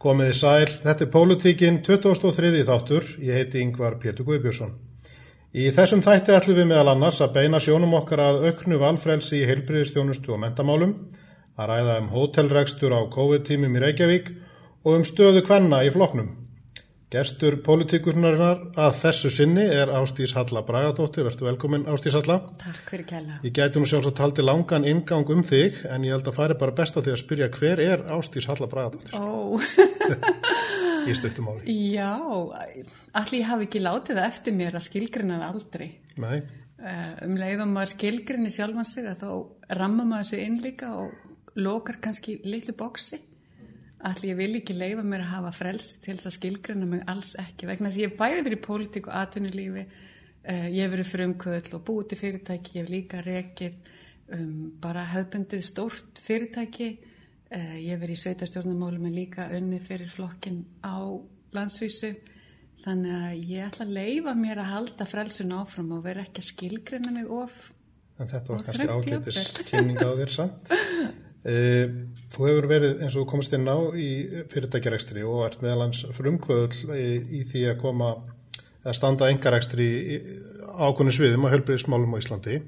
Komiði sæl, þetta er Pólutíkin 2003 þáttur, ég heiti Yngvar Pétur Guðbjörnsson. Í þessum þætti ætlum við meðal annars að beina sjónum okkar að auknu valfrelsi í heilbriðistjónustu og mentamálum, að ræða um hótelregstur á COVID-tímum í Reykjavík og um stöðu kvenna í floknum. Gerstur pólitíkurnarinnar að þessu sinni er Ástís Halla Bragadóttir, verður velkomin Ástís Halla. Takk fyrir kella. Ég gæti nú sjálfsagt haldi langan ingang um þig en ég held að færi bara best á því að spyrja hver er Ástís Halla Bragadóttir Ó, í stuttumáli. já, allir hafi ekki látið eftir mér að skilgrina það aldrei. Nei, Uh, um leiðum maður skilgrinni sjálfan sig að þá ramma maður sig inn líka og lokar kannski litlu bóksi. Allir ég vil ekki leifa mér að hafa frelsi til þess að skilgrina mig alls ekki vegna þess að ég hef bæði verið í pólitík og atvinnulífi, uh, ég hef verið frumkvöld og búið til fyrirtæki, ég hef líka rekið um, bara hefbundið stórt fyrirtæki, uh, ég hef verið í sveitarstjórnumálum en líka unni fyrir flokkin á landsvísu Þannig að ég ætla að leifa mér að halda frelsun áfram og vera ekki að skilgrina mig of. en þetta var kannski ágætis kynning á þér samt. Uh, þú hefur verið eins og þú komst inn á í fyrirtækjarekstri og ert meðalans frumkvöðl í, í því að koma að standa engarekstri í ákunni sviðum á helbriðismálum á Íslandi.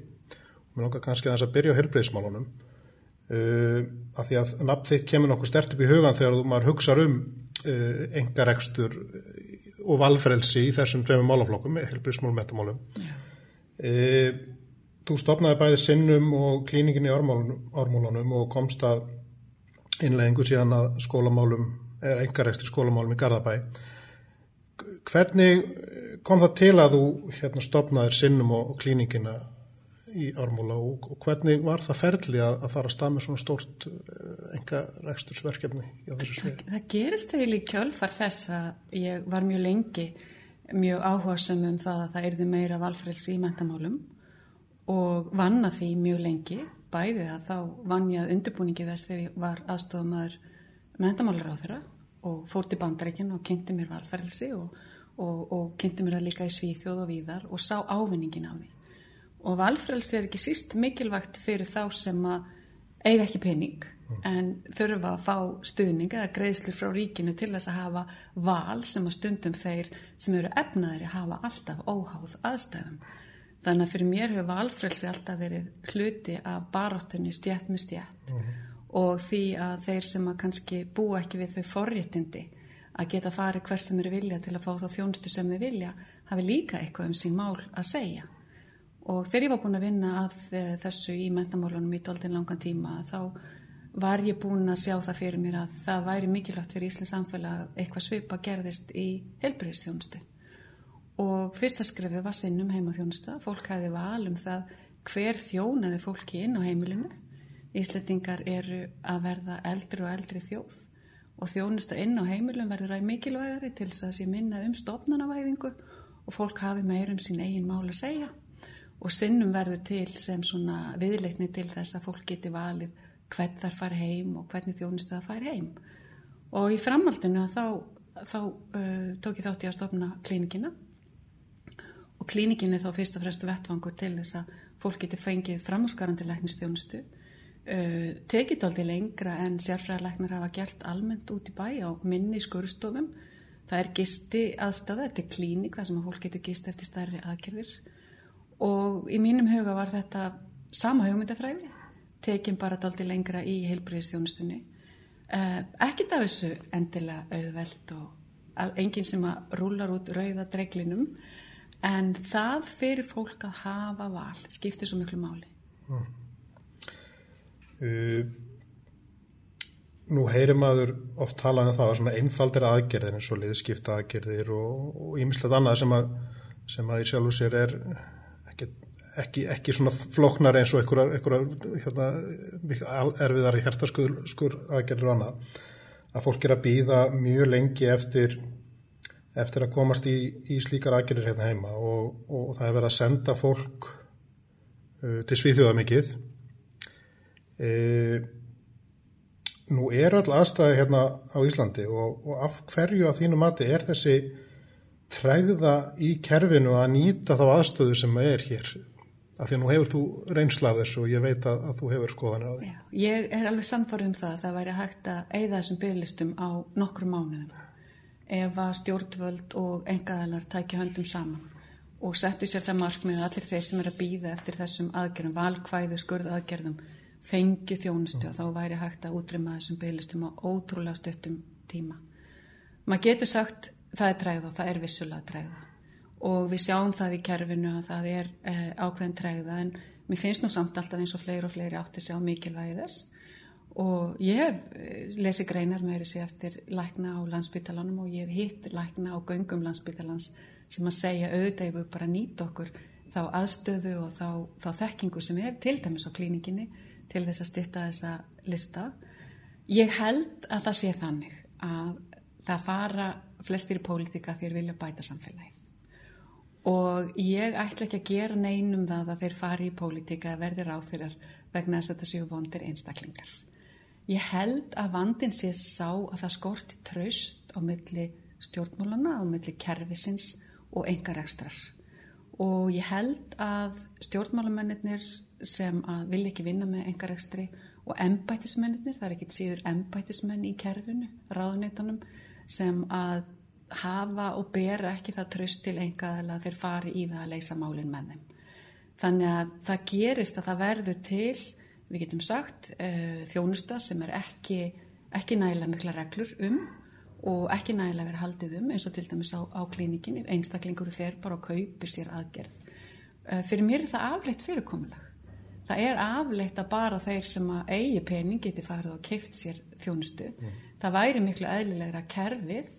Mér langar kannski aðeins að byrja á helbriðismálunum uh, af því að nafn þitt kemur nokkuð stert upp í hugan þegar þú maður hugsar um uh, engarekstur og valfrelsi í þessum tveimum málaflokkum, helbriðismálum og metamálum. E, þú stopnaði bæði sinnum og klíningin í ármálunum og komst að innleggingu síðan að skólamálum, er engarekstri skólamálum í Garðabæ. Hvernig kom það til að þú hérna, stopnaðir sinnum og, klíningina í ármála og, og hvernig var það ferli að, að fara að stað með svona stórt engarekstursverkefni á þessu svið? Það, það gerist eiginlega í kjölfar þess að ég var mjög lengi mjög áhugasum um það að það erði meira valfrelsi í mentamálum og vann að því mjög lengi bæði að þá vann ég að undirbúningi þess þegar ég var aðstofamæður mentamálur á þeirra og fór til bandarækinn og kynnti mér valfrelsi og, og, og kynnti mér það líka í Svíþjóð og víðar og sá ávinningin af því. Og valfrelsi er ekki síst mikilvægt fyrir þá sem að eiga ekki pening en þurfa að fá stuðning eða greiðslu frá ríkinu til þess að hafa val sem að stundum þeir sem eru efnaðir að hafa alltaf óháð aðstæðum. Þannig að fyrir mér hefur valfrelsi alltaf verið hluti af baráttunni stjætt með stjætt og því að þeir sem að kannski búa ekki við þau forréttindi að geta farið hvers sem eru vilja til að fá þá þjónustu sem þau vilja hafi líka eitthvað um sín mál að segja. Og þegar ég var búin að vinna að eh, þessu í mentamálunum í doldin langan tíma þá var ég búin að sjá það fyrir mér að það væri mikilvægt fyrir Íslands samfélag að eitthvað svipa gerðist í helbriðstjónustu. Og fyrsta skrefið var sinnum heimaþjónusta. Fólk hæði val um það hver þjónaði fólki inn á heimilinu. Íslendingar eru að verða eldri og eldri þjóð og þjónusta inn á heimilum verður að mikilvægari til þess að það sé minna um stofnanavæðingu og fólk hafi meir um sín eigin mál að segja og sinnum verður til sem svona viðleikni til þess að fólk geti valið hvern þar fari heim og hvernig þjónustu það fari heim. Og í framhaldinu þá, þá uh, tók ég þátt í að stofna klínikina og klínikin er þá fyrst og fremst vettvangur til þess að fólk geti fengið framhúsgarandi læknistjónustu uh, tekið aldrei lengra en sérfræðarlæknar hafa gert almennt út í bæ á minni skurstofum það er gisti aðstæða, þetta er klínik þar sem að fólk getur gist eftir stærri aðgerðir. Og í mínum huga var þetta sama hugmyndafræði tekinn bara daldi lengra í heilbriðistjónustunni uh, ekkit af þessu endilega auðveld og enginn sem að rúlar út rauða dreglinum en það fyrir fólk að hafa val skiptir svo miklu máli. Uh, nú heyrir maður oft talað um það að svona einfaldir aðgerðir eins og liðskipta aðgerðir og ímislegt annað sem að, sem að í sjálfu sér er ekki, ekki, ekki svona floknar eins og einhverjar hérna, erfiðar hjertaskur skur aðgerðir og annað. Að fólk er að býða mjög lengi eftir eftir að komast í, í slíkar aðgerðir hérna heima og, og það er verið að senda fólk uh, til svíþjóða mikið. E, nú er all aðstæði hérna á Íslandi og, og af hverju að þínu mati er þessi tregða í kerfinu að nýta þá aðstöðu sem er hér? Af því að nú hefur þú reynslað þessu og ég veit að, að þú hefur skoðanir á því. Já, ég er alveg samfarið um það að það væri hægt að eigða þessum bygglistum á nokkru mánuðum ef að stjórnvöld og engaðalar tækja höndum saman og settu sér það markmið að allir þeir sem er að býða eftir þessum aðgerðum, valkvæðu skurð aðgerðum, fengju þjónustu og þá væri hægt að útrymma þessum bygglistum á ótrúlega stöttum tíma. Maður getur sagt það er træða og það er vissulega træða og við sjáum það í kerfinu að það er eh, ákveðin træða en mér finnst nú samt alltaf eins og fleiri og fleiri átti að sjá mikilvægi þess og ég hef eh, lesið greinar með þessi eftir lækna á landsbytalanum og ég hef hitt lækna á göngum landsbytalans sem að segja auðvitað ef við bara nýta okkur þá aðstöðu og þá, þá þekkingu sem er til dæmis á klíninginni til þess að stitta þessa lista. Ég held að það sé þannig að það fara flestir í pólitika fyrir vilja bæta samfélagið og ég ætla ekki að gera neinum það að þeir fari í pólitika að verði ráþyrar vegna þess að þetta séu vondir einstaklingar. Ég held að vandin sé sá að það skorti tröst á milli stjórnmólana, á milli kervisins og engar ekstrar. Og ég held að stjórnmálamennir sem að vilja ekki vinna með engar ekstri og embætismennir, það er ekkit síður embætismenn í kerfinu, ráðneitunum, sem að hafa og bera ekki það tröst til enga eða þeir fari í það að leysa málinn með þeim. Þannig að það gerist að það verður til, við getum sagt, uh, þjónusta sem er ekki, ekki nægilega mikla reglur um og ekki nægilega verið haldið um eins og til dæmis á, á klínikinni einstaklingur fer bara að kaupi sér aðgerð. Uh, fyrir mér er það afleitt fyrirkomulag. Það er afleitt að bara þeir sem að eigi pening geti farið og keift sér þjónustu. Mm. það væri miklu eðlilegra kerfið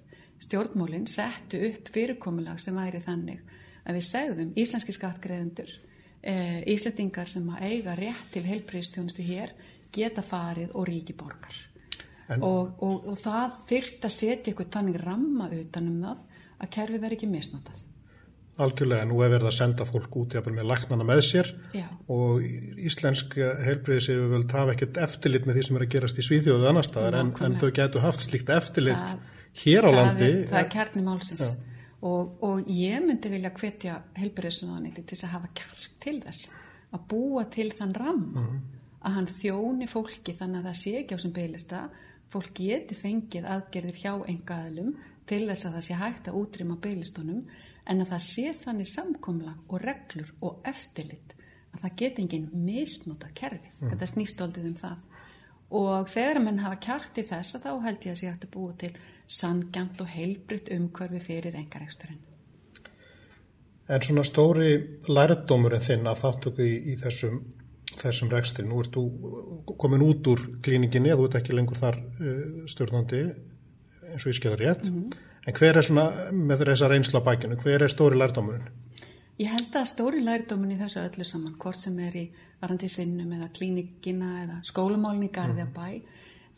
stjórnmólinn settu upp fyrirkomulag sem væri þannig að við segðum íslenski skattgreðendur uh, Íslandingar sem að eiga rétt til heilpríðstjónustu hér geta farið og ríki borgar og, og, og það þyrrt að setja eitthvað tannig ramma utanum það að kerfi veri ekki misnotað. Algjörlega, nú er verið að senda fólk út jafnvel með laknana með sér Já. og íslensk heilbreyðisir vil hafa ekkert eftirlit með því sem er að gerast í Svíþjóðu annar staðar en, en þau getur haft slíkt eftirlit það, hér á það landi. Er, það er kjarni málsins og, og ég myndi vilja hvetja heilbreyðisunáðaniti til þess að hafa kjark til þess að búa til þann ramma mm -hmm. að hann þjóni fólki þannig að það sé ekki á sem bygglista fólk geti fengið aðgerðir hjá engaðlum til þess að það sé hægt að útrýma beilistónum en að það sé þannig samkomla og reglur og eftirlit að það geti enginn misnóta kerfið. Mm. Þetta snýst aldrei um það. Og þegar mann hafa kjart í þess að þá held ég að sé að búa til sangjant og heilbrytt umhverfi fyrir engareksturinn. En svona stóri lærdómur en þinn að þáttöku í, í þessum þessum rekstri. Nú ert þú komin út úr klíninginni að þú ert ekki lengur þar uh, stjórnandi eins og ég skeður rétt. Mm -hmm. En hver er svona með þessa reynsla bækinu, hver er stóri lærdómurinn? Ég held að stóri lærdómurinn í þessu öllu saman, hvort sem er í varandi sinnum eða klíningina eða skólumálni garðið að bæ,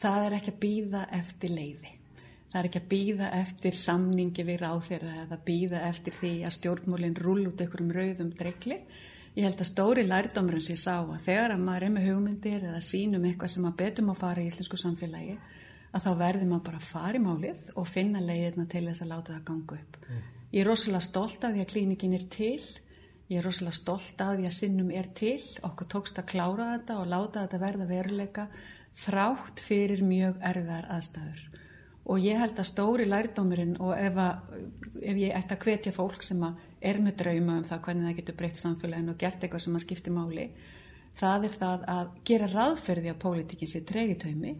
það er ekki að býða eftir leiði. Það er ekki að býða eftir samningi við ráðfyrða eða býða eftir því að stjórnmólinn rúl út ykkur um rauðum dregli Ég held að stóri lærdómurinn sé sá að þegar að maður er með hugmyndir eða sínum eitthvað sem maður betum að fara í íslensku samfélagi að þá verður maður bara að fara í málið og finna leiðirna til þess að láta það ganga upp. Mm. Ég er rosalega stolt af því að klínikin er til, ég er rosalega stolt af því að sinnum er til, okkur tókst að klára þetta og láta þetta verða veruleika þrátt fyrir mjög erfiðar aðstæður. Og ég held að stóri lærdómurinn og ef, að, ef ég ætti að hvetja fólk sem er með drauma um það hvernig það getur breytt samfélagin og gert eitthvað sem að skipti máli það er það að gera ráðferði að pólitíkin sé tregitömi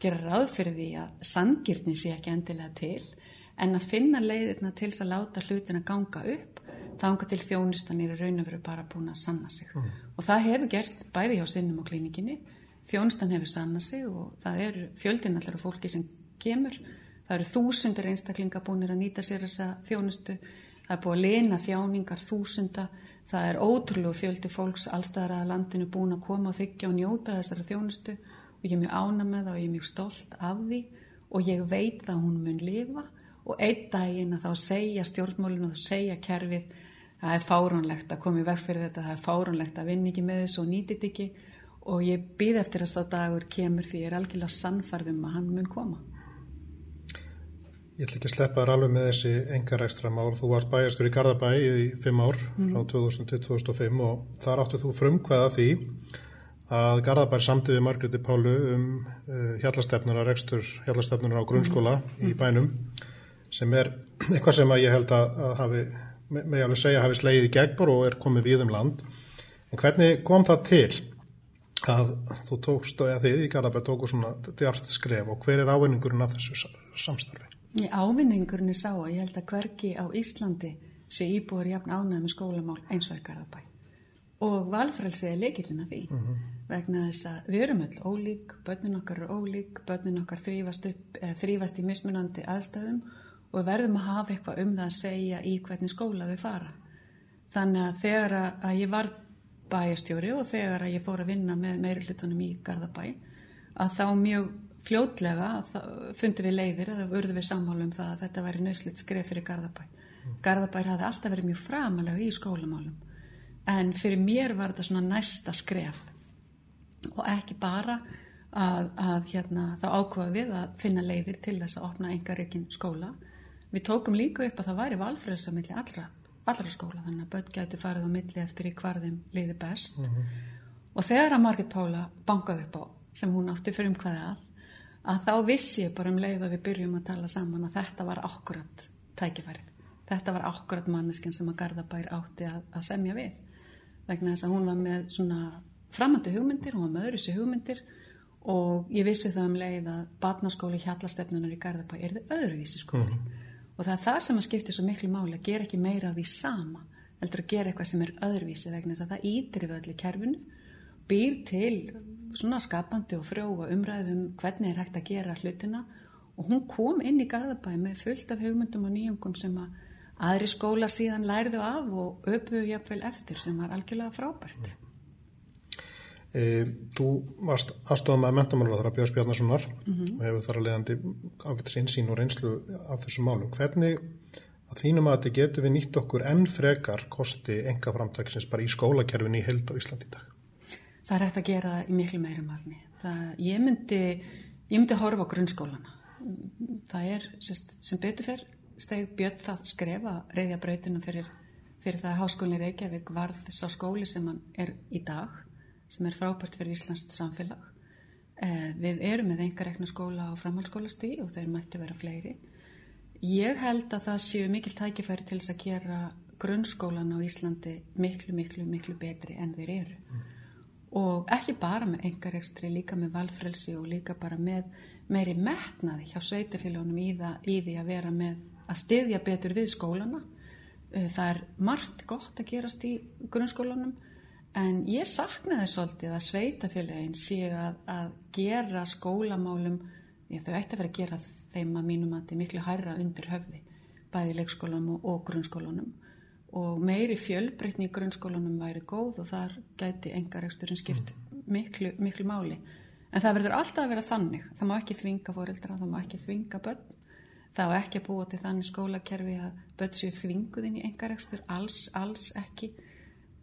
gera ráðferði að sangirni sé ekki endilega til en að finna leiðirna til þess að láta hlutin að ganga upp þá ánga til þjónustan er raun og veru bara búin að sanna sig. Mm. og það hefur gerst bæði hjá sinnum og klínikinni þjónustan hefur sanna sig og það eru fjöldin allar af fólki sem kemur. Það eru þúsundir einstaklinga búinir að nýta sér þessa þjónustu. Það er búið að lena þjáningar þúsunda, það er ótrúlegu fjöldi fólks allstæðar að landinu búin að koma og þykja og njóta þessara þjónustu. Og ég er mjög ána með það og ég er mjög stolt af því. Og ég veit að hún mun lifa og einn daginn að þá segja stjórnmólinu og segja kerfið það er fáránlegt að koma í veg fyrir þetta, það er fáránlegt að vinna ekki með þessu og nýtit ekki og ég býð eftir að dagur kemur því ég er algjörlega sannfarðum að hann mun koma. Ég ætla ekki að sleppa þér alveg með þessi engarekstra mál. Þú varst bæjastur í Garðabæ í fimm ár frá 2000 til 2005 og þar áttu þú frumkvæða því að Garðabær samti við Margreti Pálu um uh, hjallastefnuna, rekstur hjallastefnuna á grunnskóla í bænum sem er eitthvað sem að ég held að, að hafi, með alveg segja, hafi slegið í gegnbor og er komið við um land. En hvernig kom það til að þú tókst eða þið í Garðabær tóku svona djart skref og hver er ávinningurinn af þessu samstarfi? Ávinningurinn er sá að ég held að hverki á Íslandi sé íbúður jafn ánæg með skólamál eins og í Garðabæ og valfrælsið er leikillina því uh -huh. vegna þess að við erum öll ólík, börnin okkar eru ólík, börnin okkar þrýfast, upp, þrýfast í mismunandi aðstæðum og við verðum að hafa eitthvað um það að segja í hvernig skóla þau fara. Þannig að þegar að ég var bæjastjóri og þegar að ég fór að vinna með meirulutunum í Garðabæ að þá mjög fljótlega fundum við leiðir eða urðum við sammálu um það að þetta væri nöyslitt skref fyrir Garðabæ. Mm. Garðabær hafði alltaf verið mjög framalega í skólamálum en fyrir mér var þetta svona næsta skref og ekki bara að, að hérna, þá ákvaða við að finna leiðir til þess að opna engareikin skóla. Við tókum líka upp að það væri valfrelsa millir allra, allra skóla þannig að börn gætu farið á milli eftir í hvarðum leiði best mm -hmm. og þegar að Margit Pála bankaði upp á sem hún átti fyrir um hvaði að að þá vissi ég bara um leið að við byrjum að tala saman að þetta var akkurat tækifærið. Þetta var akkurat manneskinn sem að Garðabær átti að, að semja við. Vegna þess að hún var með svona framöndu hugmyndir, hún var með öðru sér hugmyndir og ég vissi það um leið að batnaskóli hjallastefnunar í Garðabær er þið öðruvísi skóli. Mm. Og það er það sem að skipti svo miklu máli að gera ekki meira af því sama, heldur að gera eitthvað sem er öðruvísi vegna þess að það ítir við öll í kerfinu, býr til svona skapandi og frjóa umræðum hvernig er hægt að gera hlutina og hún kom inn í Garðabæ með fullt af hugmyndum og nýjungum sem að aðri skóla síðan lærðu af og öpuðu jafnvel eftir sem var algjörlega frábært. E, þú varst aðstofað með mentamálaráðara Björns Bjarnasonar mm -hmm. og hefur þar að leiðandi ágættis einsýn og reynslu af þessum málum. Hvernig að þínum að þetta getur við nýtt okkur enn frekar kosti enga framtaksins bara í skólakerfin í held á Íslandi í dag? það er hægt að gera í miklu meira marni. Það, ég, myndi, ég myndi horfa á grunnskólana. Það er, sérst, sem betur fyrr, steg bjött það skrefa reyðja breytuna fyrir, fyrir það að háskólinni Reykjavík varð þess að skóli sem hann er í dag, sem er frábært fyrir Íslands samfélag. Eh, við erum með enga rekna skóla á framhaldsskólasti og þeir mættu vera fleiri. Ég held að það séu mikil tækifæri til þess að gera grunnskólan á Íslandi miklu, miklu, miklu betri en þeir eru. Mm og ekki bara með engarekstri, líka með valfrelsi og líka bara með meiri metnaði hjá sveitafélagunum í, í því að vera með að styðja betur við skólana. Eh, það er margt gott að gerast í grunnskólanum en ég saknaði svolítið að sveitafélagin séu að, að gera skólamálum, ég, þau ætti að vera að gera þeim að mínum að þetta er miklu hærra undir höfði, bæði leikskólanum og grunnskólanum og meiri fjölbreytni í grunnskólanum væri góð og þar gæti engaregsturinn skipt miklu, miklu máli. En það verður alltaf að vera þannig. Það má ekki þvinga fóreldra, það má ekki þvinga börn. Það má ekki að búa til þannig skólakerfi að börn séu þvinguðinn í engaregstur. Alls, alls ekki.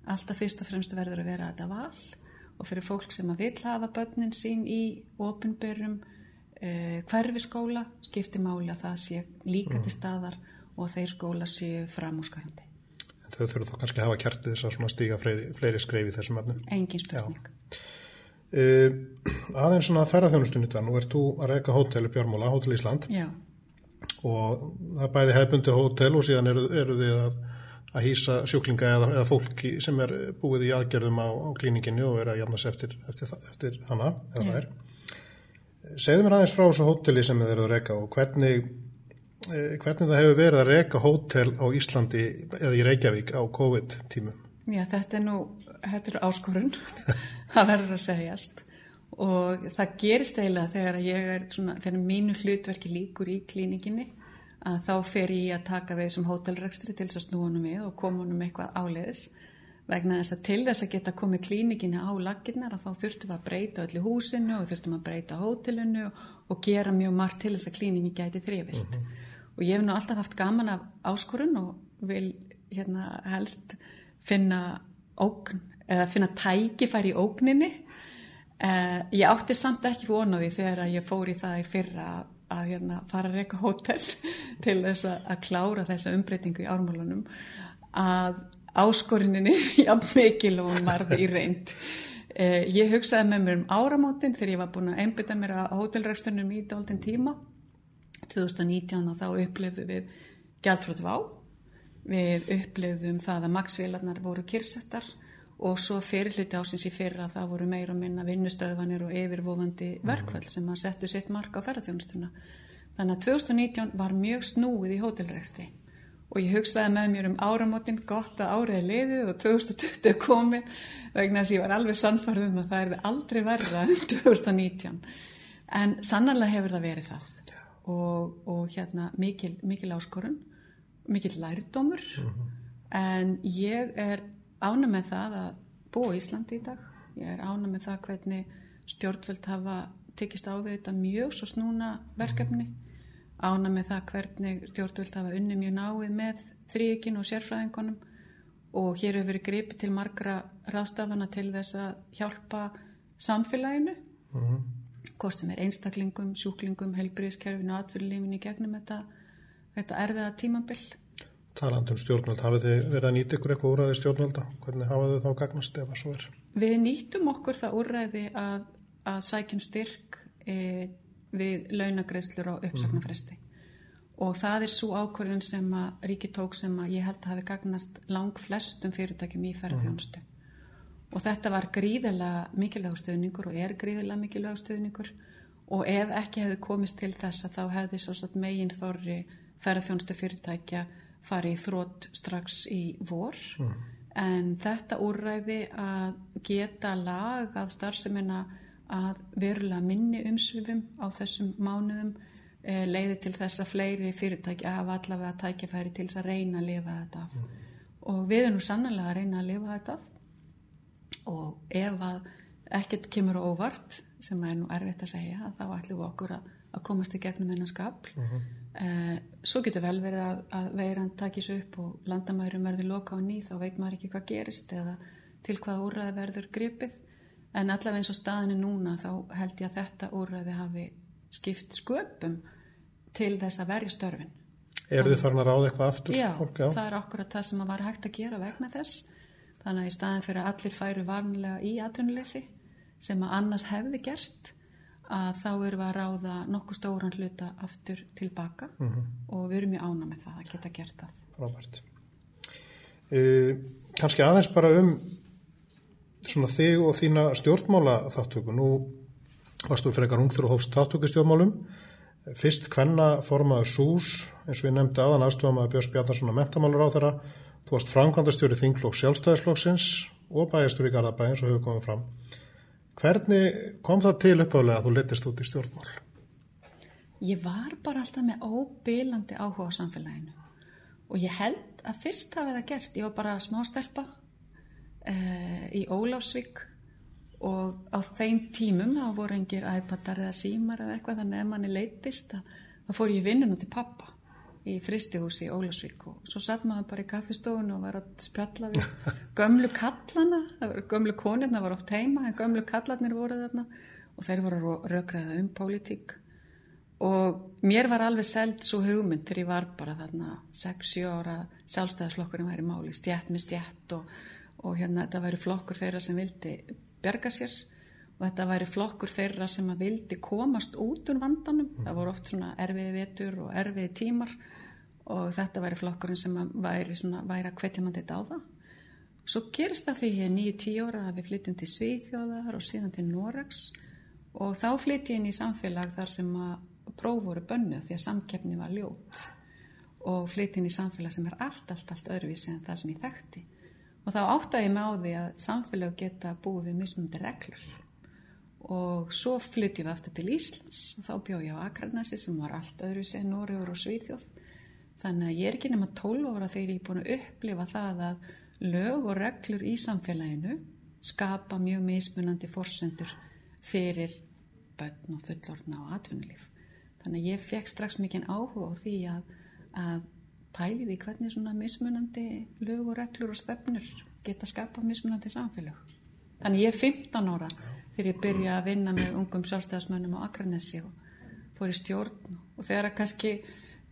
Alltaf fyrst og fremst verður að vera þetta val og fyrir fólk sem að vil hafa börnin sín í ofinbörum eh, hverfi skóla skiptir máli að það sé líka til staðar og þeir skóla séu framúskarandi þau þurfum þá kannski að hafa kjartið þess að stíga fleiri, fleiri skreif í þessum öfnum. Engin spurning. Uh, aðeins svona að ferða þjónustunni þetta, nú ert þú að reyka hótel í Björnmóla, Hótel Ísland Já. og það er bæði hefbundi hótel og síðan eru, eru þið að, að hýsa sjúklinga eða, eða fólki sem er búið í aðgerðum á, á klíninginu og er að jafnast eftir, eftir, eftir hana eða það er. Segðu mér aðeins frá þessu hóteli sem þið eruð að reyka og hvernig Eh, hvernig það hefur verið að reyka hótel á Íslandi eða í Reykjavík á COVID-tímum? Já, þetta er nú, þetta er áskorun, það verður að segjast og það gerist eiginlega þegar ég er svona, þegar mínu hlutverki líkur í klíninginni að þá fer ég að taka við þessum hótelrekstri til þess að snúanum við og komunum eitthvað áleiðis vegna þess að til þess að geta komið klíninginni á laginnar að þá þurftum við að breyta öllu húsinu og þurftum að breyta hótelinu og gera mjög margt til þess að klíningi gæti þrifist. Mhm. -huh og ég hef nú alltaf haft gaman af áskorun og vil hérna helst finna ógn eða finna tækifæri í ógninni eh, ég átti samt ekki vonaði þegar ég fór í það í fyrra að hérna, fara að reyka hótel til þess að klára þessa umbreytingu í ármálunum að áskorinninni jafn mikil og hún varði í reynd. Eh, ég hugsaði með mér um áramótin þegar ég var búin að einbytta mér að hótelrækstunum í dálten tíma 2019 og þá upplefðu við gæltrótt vá. Við upplefðum það að maksvélarnar voru kyrsettar og svo fyrirluti ásins í fyrra það voru meir og minna vinnustöðvanir og yfirvofandi verkvöld sem að settu sitt mark á ferðarþjónustuna. Þannig að 2019 var mjög snúið í hótelrækstri og ég hugsaði með mér um áramótin gott að árið liðið og 2020 komið vegna þess að ég var alveg sannfarðum að það er aldrei verða en 2019 en sannarlega hefur það verið það. Og, og hérna mikil, mikil áskorun mikil lærdómur. -huh. en ég er ána með það að búa Íslandi í dag. Ég er ána með það hvernig stjórnvöld hafa tekist á þetta mjög svo snúna verkefni. Ána með það hvernig stjórnvöld hafa unni mjög náið með þrýekinn og sérfræðingunum. Og hér hefur verið gripið til margra ráðstafana til þess að hjálpa samfélaginu uh -huh. hvort sem er einstaklingum, sjúklingum, helbriðskerfinu atvinnulífinu í gegnum þetta, þetta erfiða tímabill Talandum stjórnvöld, hafið þið verið að nýta ykkur eitthvað úræði stjórnvölda? Hvernig hafið þið þá gagnast ef það svo er? Við nýtum okkur það úræði að, að sækjum styrk e, við launagreislur á uppsagnarfresti mm og það er svo ákvörðun sem að ríki tók sem að ég held að hafi gagnast lang flestum fyrirtækjum í ferðarþjónustu mm og þetta var gríðilega mikilvæg stöðningur og er gríðilega mikilvæg stöðningur og ef ekki hefði komist til þess að þá hefði megin þorri ferðarþjónustu fyrirtækja farið í þrótt strax í vor mm en þetta úrræði að geta lag að starfseminna að verulega minni umsvifum á þessum mánuðum e, leiði til þess að fleiri fyrirtæki hafa allavega tækjafæri til þess að reyna að lifa þetta af. Mm. Og við erum sannlega að reyna að lifa þetta af og ef að ekkert kemur óvart, sem er nú erfitt að segja, þá ætlum við okkur að, að komast í gegnum þennan skapl. Mm -hmm. E, svo getur vel verið að, að veiran takis upp og landamærum verður loka á ný, þá veit maður ekki hvað gerist eða til hvað úrraði verður gripið. En allavega eins og staðinu núna þá held ég að þetta úrræði hafi skipt sköpum til þess að verja störfin. Er þið farin að ráða eitthvað aftur? Já, fólk, já, það er okkur að það sem að var hægt að gera vegna þess. Þannig að í staðin fyrir að allir færu varnilega í atvinnuleysi sem að annars hefði gerst að þá erum við að ráða nokkuð stóran hluta aftur tilbaka mhm. -huh. og við erum í ána með það að geta gert það Rábært uh, eh, Kanski aðeins bara um svona þig og þína stjórnmála þáttöku. Nú varstu eitthvað ungþur og hófst þáttöku stjórnmálum. Fyrst hvenna formaður SÚS, eins og ég nefndi aðan aðstofam að Björns Bjarnarsson að mentamálur á þeirra. Þú varst framkvæmdastjóri Þingflokk sjálfstæðisflokksins og bæjastjóri Garðabæ eins og hefur komið fram. Hvernig kom það til uppálega að þú letist út í stjórnmál? Ég var bara alltaf með óbílandi áhuga á samfélaginu. Og ég held að fyrst hafi það gerst, ég var bara smá stelpa uh, í Ólásvík og á þeim tímum þá voru engir iPadar eða símar eða eitthvað þannig að manni leitist þá fór ég vinnuna til pappa í fristihúsi í Ólásvík og svo satt maður bara í kaffestofun og var að spjalla við gömlu kallana. Gömlu konirna var oft heima en gömlu kallarnir voru þarna og þeir voru að rökraða um pólitík. Og mér var alveg seld svo hugmynd þegar ég var bara þarna 6-7 ára sjálfstæðarslokkurinn væri máli stjætt með stjætt og og hérna þetta væri flokkur þeirra sem vildi berga sér og þetta væri flokkur þeirra sem að vildi komast út úr vandanum. Það voru oft svona erfiði vetur og erfiði tímar og þetta væri flokkurinn sem væri, svona, væri að hvetja mann þetta á það svo gerist það því ég er nýju tíu óra að við flytjum til Svíþjóðar og síðan til Noregs. Og þá flytti ég inn í samfélag þar sem að próf voru bönnu því að samkeppni var ljót. Og flytti inn í samfélag sem er allt, allt, allt öðruvísi en það sem ég þekkti. Og þá áttaði ég mig á því að samfélag geta búið við mismundi reglur. Og svo flytti við aftur til Íslands. Og þá bjóð ég á Akranasi sem var allt öðru sem Nóriður og Svíþjóð þannig að ég er ekki nema 12 ára þegar ég er búin að upplifa það að lög og reglur í samfélaginu skapa mjög mismunandi fórsendur fyrir börn og fullorna og atvinnulíf þannig að ég fekk strax mikið áhuga á því að, að pælið í hvernig svona mismunandi lög og reglur og stefnur geta skapað mismunandi samfélag. Þannig ég er 15 ára þegar ég byrja að vinna með ungum sjálfstæðasmönnum á Akranessi og fór í stjórn og þegar að kannski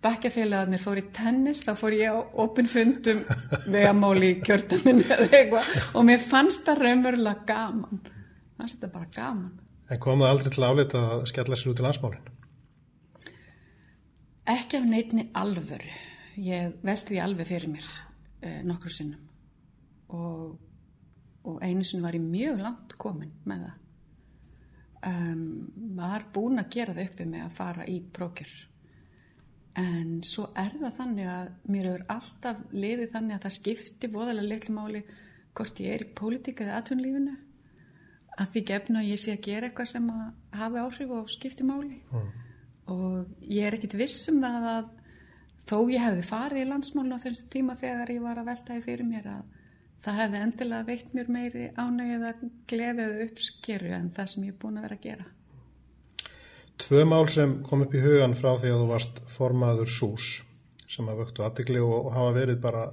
bakkjafélagarnir fór í tennis þá fór ég á opinfundum vegamáli í kjörtaminu eða eitthvað og mér fannst það raunverulega gaman fannst þetta bara gaman En kom það aldrei til áleita að skella sér út í landsmálinn? Ekki af neitni alvöru. Ég veldi því alveg fyrir mér eh, nokkur sinnum og, og einu sinn var ég mjög langt komin með það. Um, var búin að gera það upp við mig að fara í prókjur. En svo er það þannig að mér hefur alltaf liðið þannig að það skipti voðalega litlumáli hvort ég er í pólitíka eða atvinnlífinu að því gefna að ég sé að gera eitthvað sem að hafi áhrif og skipti máli. Mm og ég er ekkit viss um það að þó ég hefði farið í landsmálun á þessu tíma þegar ég var að veltaði fyrir mér að það hefði endilega veitt mér meiri ánægið að glefiðu uppskeru en það sem ég er búin að vera að gera. Tvö mál sem kom upp í hugan frá því að þú varst formaður SÚS sem að vöktu aðdegli og hafa verið bara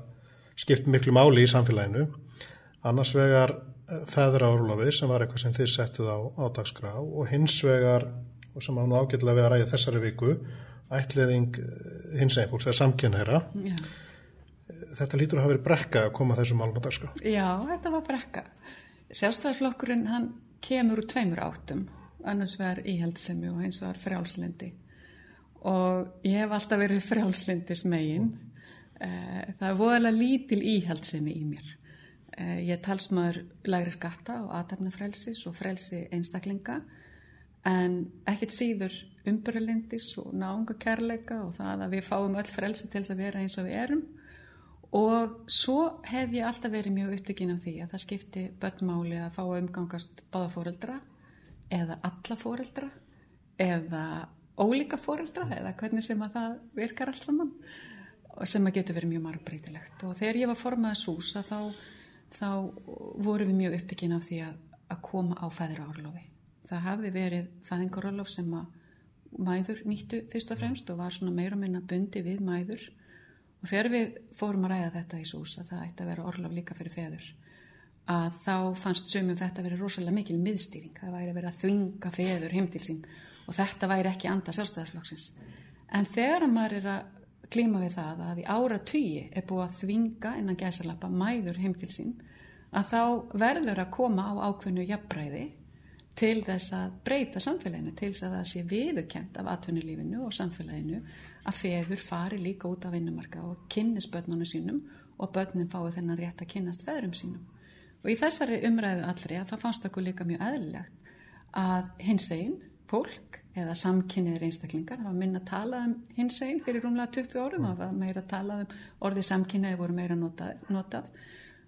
skipt miklu máli í samfélaginu. Annars vegar eh, feðra árlofi sem var eitthvað sem þið settuð á, á dagskrá og hins vegar og sem á nú ágætilega við að ræða þessari viku ætliðing eh, hins einhvers eða samkynneira þetta lítur að hafa verið brekka að koma þessum málum á dagskrá. Já, þetta var brekka. Sjálfstæðarflokkurinn hann kemur úr tveimur áttum annars verður íhaldsemi og eins og verður frjálslindi og ég hef alltaf verið frjálslindis megin mm. það er voðalega lítil íhaldsemi í mér. Eh, ég talsmaður læri skatta og aðtæfnafrelsis og frelsi einstaklinga en ekkert síður umbyrjalindis og náunga kærleika og það að við fáum öll frelsi til þess að vera eins og við erum. Og svo hef ég alltaf verið mjög upptökin af því að það skipti börnmáli að fá að umgangast báða fóreldra eða alla fóreldra eða ólíka fóreldra eða hvernig sem að það virkar allt saman sem að getur verið mjög margbreytilegt. Og þegar ég var formað súsa þá, þá voru við mjög upptökin af því að, að koma á fæðra árlofi það hafði verið fæðingarólof sem að mæður nýttu fyrst og fremst og var svona meira minna bundi við mæður. Og þegar við fórum að ræða þetta í sús að það ætti að vera orlof líka fyrir feður að þá fannst sömum þetta að vera rosalega mikil miðstýring, það væri að vera að þvinga feður heim til sín og þetta væri ekki anda sjálfstæðarflokksins en þegar maður er að klíma við það að í ára tugi er búið að þvinga innan gæsalappa mæður heim til sín að þá verður að koma á ákveðnu jafnbræði til þess að breyta samfélaginu, til þess að það sé viðukent af atvinnulífinu og samfélaginu að feður fari líka út af vinnumarka og kynnis börnunum sínum og börnin fái þennan rétt að kynnast feðrum sínum. Og í þessari umræðu allri að það fannst okkur líka mjög eðlilegt að hins einn, fólk eða samkynniðir einstaklingar, það var minna að tala um hins einn fyrir rúmlega 20 árum, það var meira að tala um orðið samkynniði voru meira notað, notað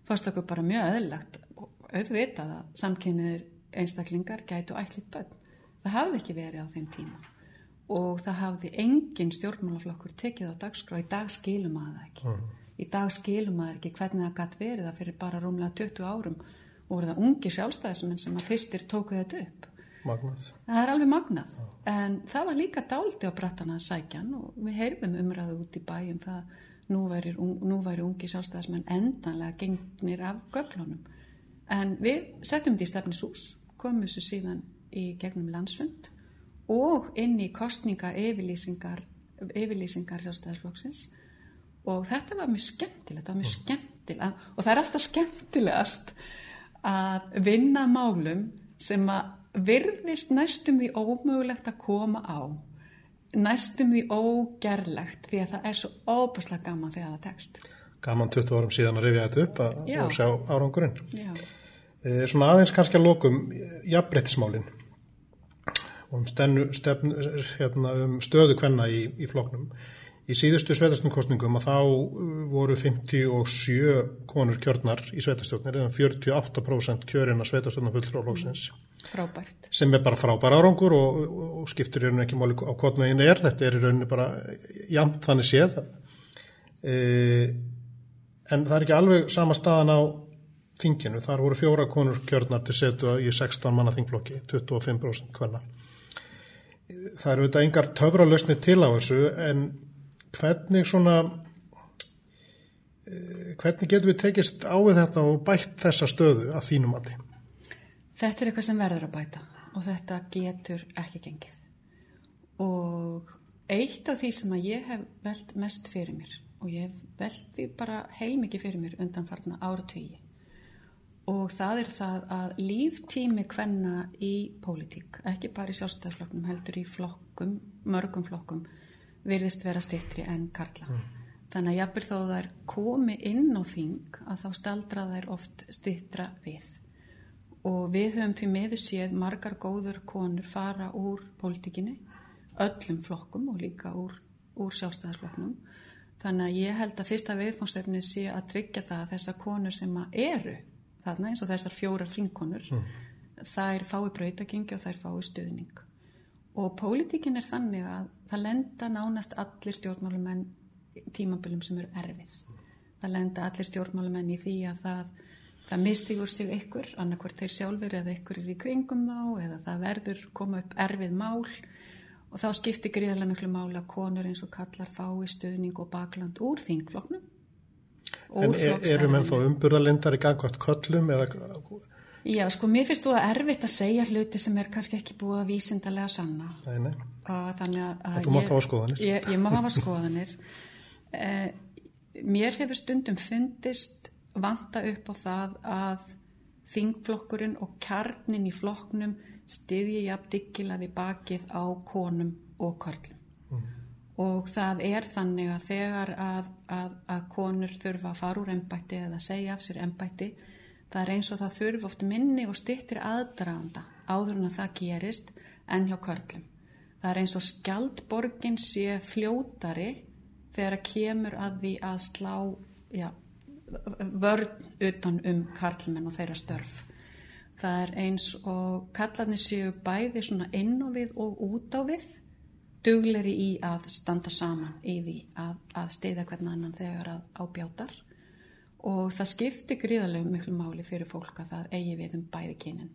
fannst okkur bara mjög eðlilegt og auðvitað að samkynniðir einstaklingar gætu ætlit bönn. Það hafði ekki verið á þeim tíma og það hafði engin stjórnmálaflokkur tekið á dagskrá, í dag skilum að það ekki. Mm. Í dag skilum að það ekki hvernig það gætt verið það fyrir bara rúmlega 20 árum og voru það ungi sjálfstæðismenn sem að fyrstir tóku þetta upp. Magnað. Það er alveg magnað, ja. en það var líka dálti á brattana sækjan og við heyrðum umræðu út í bæjum það nú væri, nú væri ungi sjálfstæðismenn endanlega gengnir af göflunum. En við settum þetta í stefnis ús kom þessu síðan í gegnum landsfund og inn í kostninga yfirlýsingar, yfirlýsingar sjálfstæðarflokksins og þetta var mjög skemmtilegt, var mjög mm. skemmtilegt og það er alltaf skemmtilegast að vinna málum sem að virðist næstum því ómögulegt að koma á næstum því ógerlegt því að það er svo óbúslega gaman þegar það tekst. Gaman 20 árum síðan að rifja þetta upp að, og sjá árangurinn. Eh, svona aðeins kannski að lokum jafnbrettismálin og um, hérna, um stöðu kvenna í, í floknum. Í síðustu svetastumkostningum að þá uh, voru 57 konur kjörnar í svetastögnir eða 48% kjörina svetastögnarfulltróflóksins. Frábært. Sem er bara frábær árangur og, og, og skiptir í rauninni ekki máli á hvort meginn er. Þetta er í rauninni bara jæmt þannig séð. E, en það er ekki alveg sama staðan á þinginu. Þar voru fjóra konur kjörnar til setu í 16 manna þingflokki, 25% hvenna. Það eru þetta engar töfralösni til á þessu en hvernig svona eh, hvernig getur við tekist á við þetta og bætt þessa stöðu að þínum allir? Þetta er eitthvað sem verður að bæta og þetta getur ekki gengið og eitt af því sem að ég hef veld mest fyrir mér og ég hef veld því bara heilmikið fyrir mér undanfarna áratvíi og það er það að líftími hvenna í pólitík, ekki bara í sjálfstæðsflokknum, heldur í flokkum, mörgum flokkum, virðist vera stittri en karla. Mm. Þannig að jafnvel þó þær komi inn á þing að þá staldra þær oft stittra við. Og við höfum því meðu séð margar góður konur fara úr pólitíkinni, öllum flokkum og líka úr, úr sjálfstæðsflokknum. Þannig að ég held að fyrsta viðfónsefni sé að tryggja það að þessar konur sem eru þarna eins og þessar fjórar þingkonur mm. þær fái brautagengi og þær fái stuðning og pólitíkin er þannig að það lenda nánast allir stjórnmálumenn tímabilum sem eru erfið. Það lenda allir stjórnmálumenn í því að það, það mistigur sig ykkur annarkvært þeir sjálfur eða ykkur er í kringum þá eða það verður koma upp erfið mál. Og þá skiptir gríðarlega miklu mála konur eins og kallar fái stuðning og bakland úr þingfloknum En er, eru menn þá umburðalindar í gangvart köllum eða... Já, sko, mér finnst þú að erfitt að segja hluti sem er kannski ekki búið að vísindarlega sanna. Nei, nei. Að, þannig að... að þú mátt hafa skoðanir. Ég, ég má hafa skoðanir. eh, mér hefur stundum fundist vanta upp á það að þingflokkurinn og kjarnin í flokknum stiðji jafn diggila við bakið á konum og körlum. Mm og það er þannig að þegar að, að, að konur þurfa að fara úr ennbætti eða segja af sér ennbætti það er eins og það þurfa oft minni og styrtir aðdraganda áður en að það gerist en hjá körlum. Það er eins og skjaldborgin sé fljótari þegar að kemur að því að slá já, vörn utan um karlmenn og þeirra störf. Það er eins og kallarnir séu bæði svona inn á við og út á við dugleri í að standa saman í því að, að steyða hvern annan þegar að ábjátar og það skiptir gríðarlegu miklu máli fyrir fólk að það eigi við um bæði kynin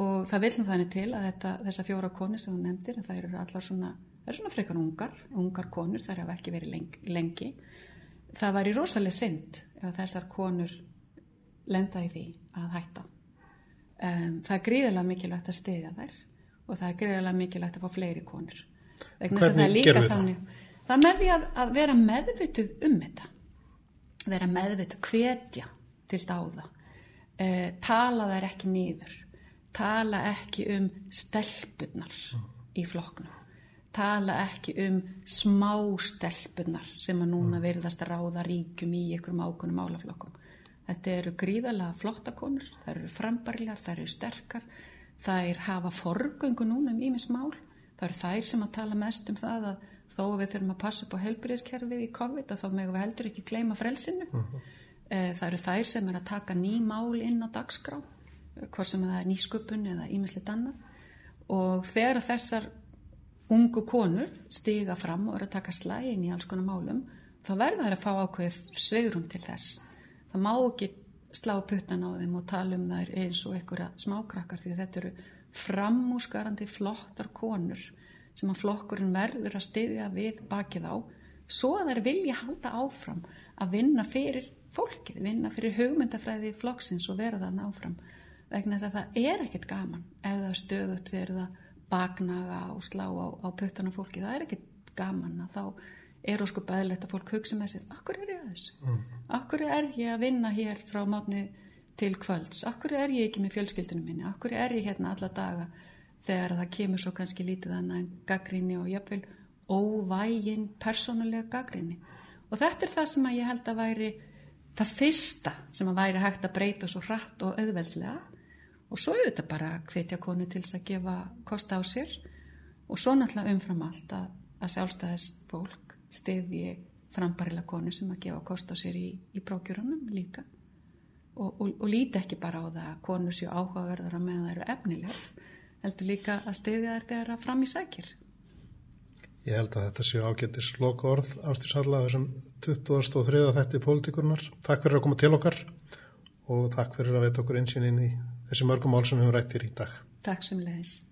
og það vilum þannig til að þetta, þessa fjóra konur sem þú nefndir að það eru allar svona, það eru svona frekar ungar ungar konur, þær hafa ekki verið lengi, lengi. það væri rosalega synd ef þessar konur lenda í því að hætta um, það er gríðarlega mikilvægt að steyðja þær og það er gríðarlega mikilvægt að fá fleiri konur Hvernig gerðu það? Það með því að, að vera meðvituð um þetta, vera meðvituð, hvetja til dáða, eh, tala þær ekki nýður, tala ekki um stelpunar í flokknum, tala ekki um smá stelpunar sem að núna mm. verðast að ráða ríkum í einhverjum ákunum álaflokkum. Þetta eru gríðalega flottakonur, þær eru frambarlegar, þær eru sterkar, þær hafa forgöngu núna um ímis mál það eru þær sem að tala mest um það að þó við þurfum að passa upp á heilbyrðiskerfið í COVID að þá megum við heldur ekki kleima frelsinu uh mhm. eh, -huh. það eru þær sem er að taka ný mál inn á dagskrá eh, hvort sem það er nýsköpun eða ímislegt annað og þegar þessar ungu konur stiga fram og eru að taka slægin í alls konar málum þá verða þær að fá ákveð svegrum til þess það má ekki slá puttan á þeim og tala um þær eins og einhverja smákrakkar því þetta eru framúsgarandi flottar konur sem að flokkurinn verður að styðja við bakið á svo að þær vilja halda áfram að vinna fyrir fólkið, vinna fyrir hugmyndafræði flokksins og vera það náfram vegna þess að það er ekkit gaman ef það stöðut verið að baknaga og slá á, á puttana fólki það er ekkit gaman að þá er ósku bæðilegt að fólk hugsa með sér akkur er ég að þessu, mm. akkur er ég að vinna hér frá mótni til kvölds, akkur er ég ekki með fjölskyldunum minni, akkur er ég hérna alla daga þegar það kemur svo kannski lítið annað en gaggrinni og jöfnvel óvægin persónulega gaggrinni og þetta er það sem að ég held að væri það fyrsta sem að væri hægt að breyta svo hratt og auðveldlega. Og svo auðvitað bara hvetja konu til þess að gefa kost á sér. Og svo náttúrulega umfram allt að, að sjálfstæðis fólk stiðji frambarila konu sem að gefa kost á sér í, í prókjörunum líka. Og, og, og líti ekki bara á það að konur séu áhugaverðar að meðan það eru efnileg heldur líka að stiðja þær þegar að fram í sækir. Ég held að þetta séu ágættis loka orð ástíðsalla þessum 23. þetta í pólitíkurnar Takk fyrir að koma til okkar og takk fyrir að veita okkur einsýnin í þessi mörgum mál sem við höfum rætt í dag. Takk sem leiðis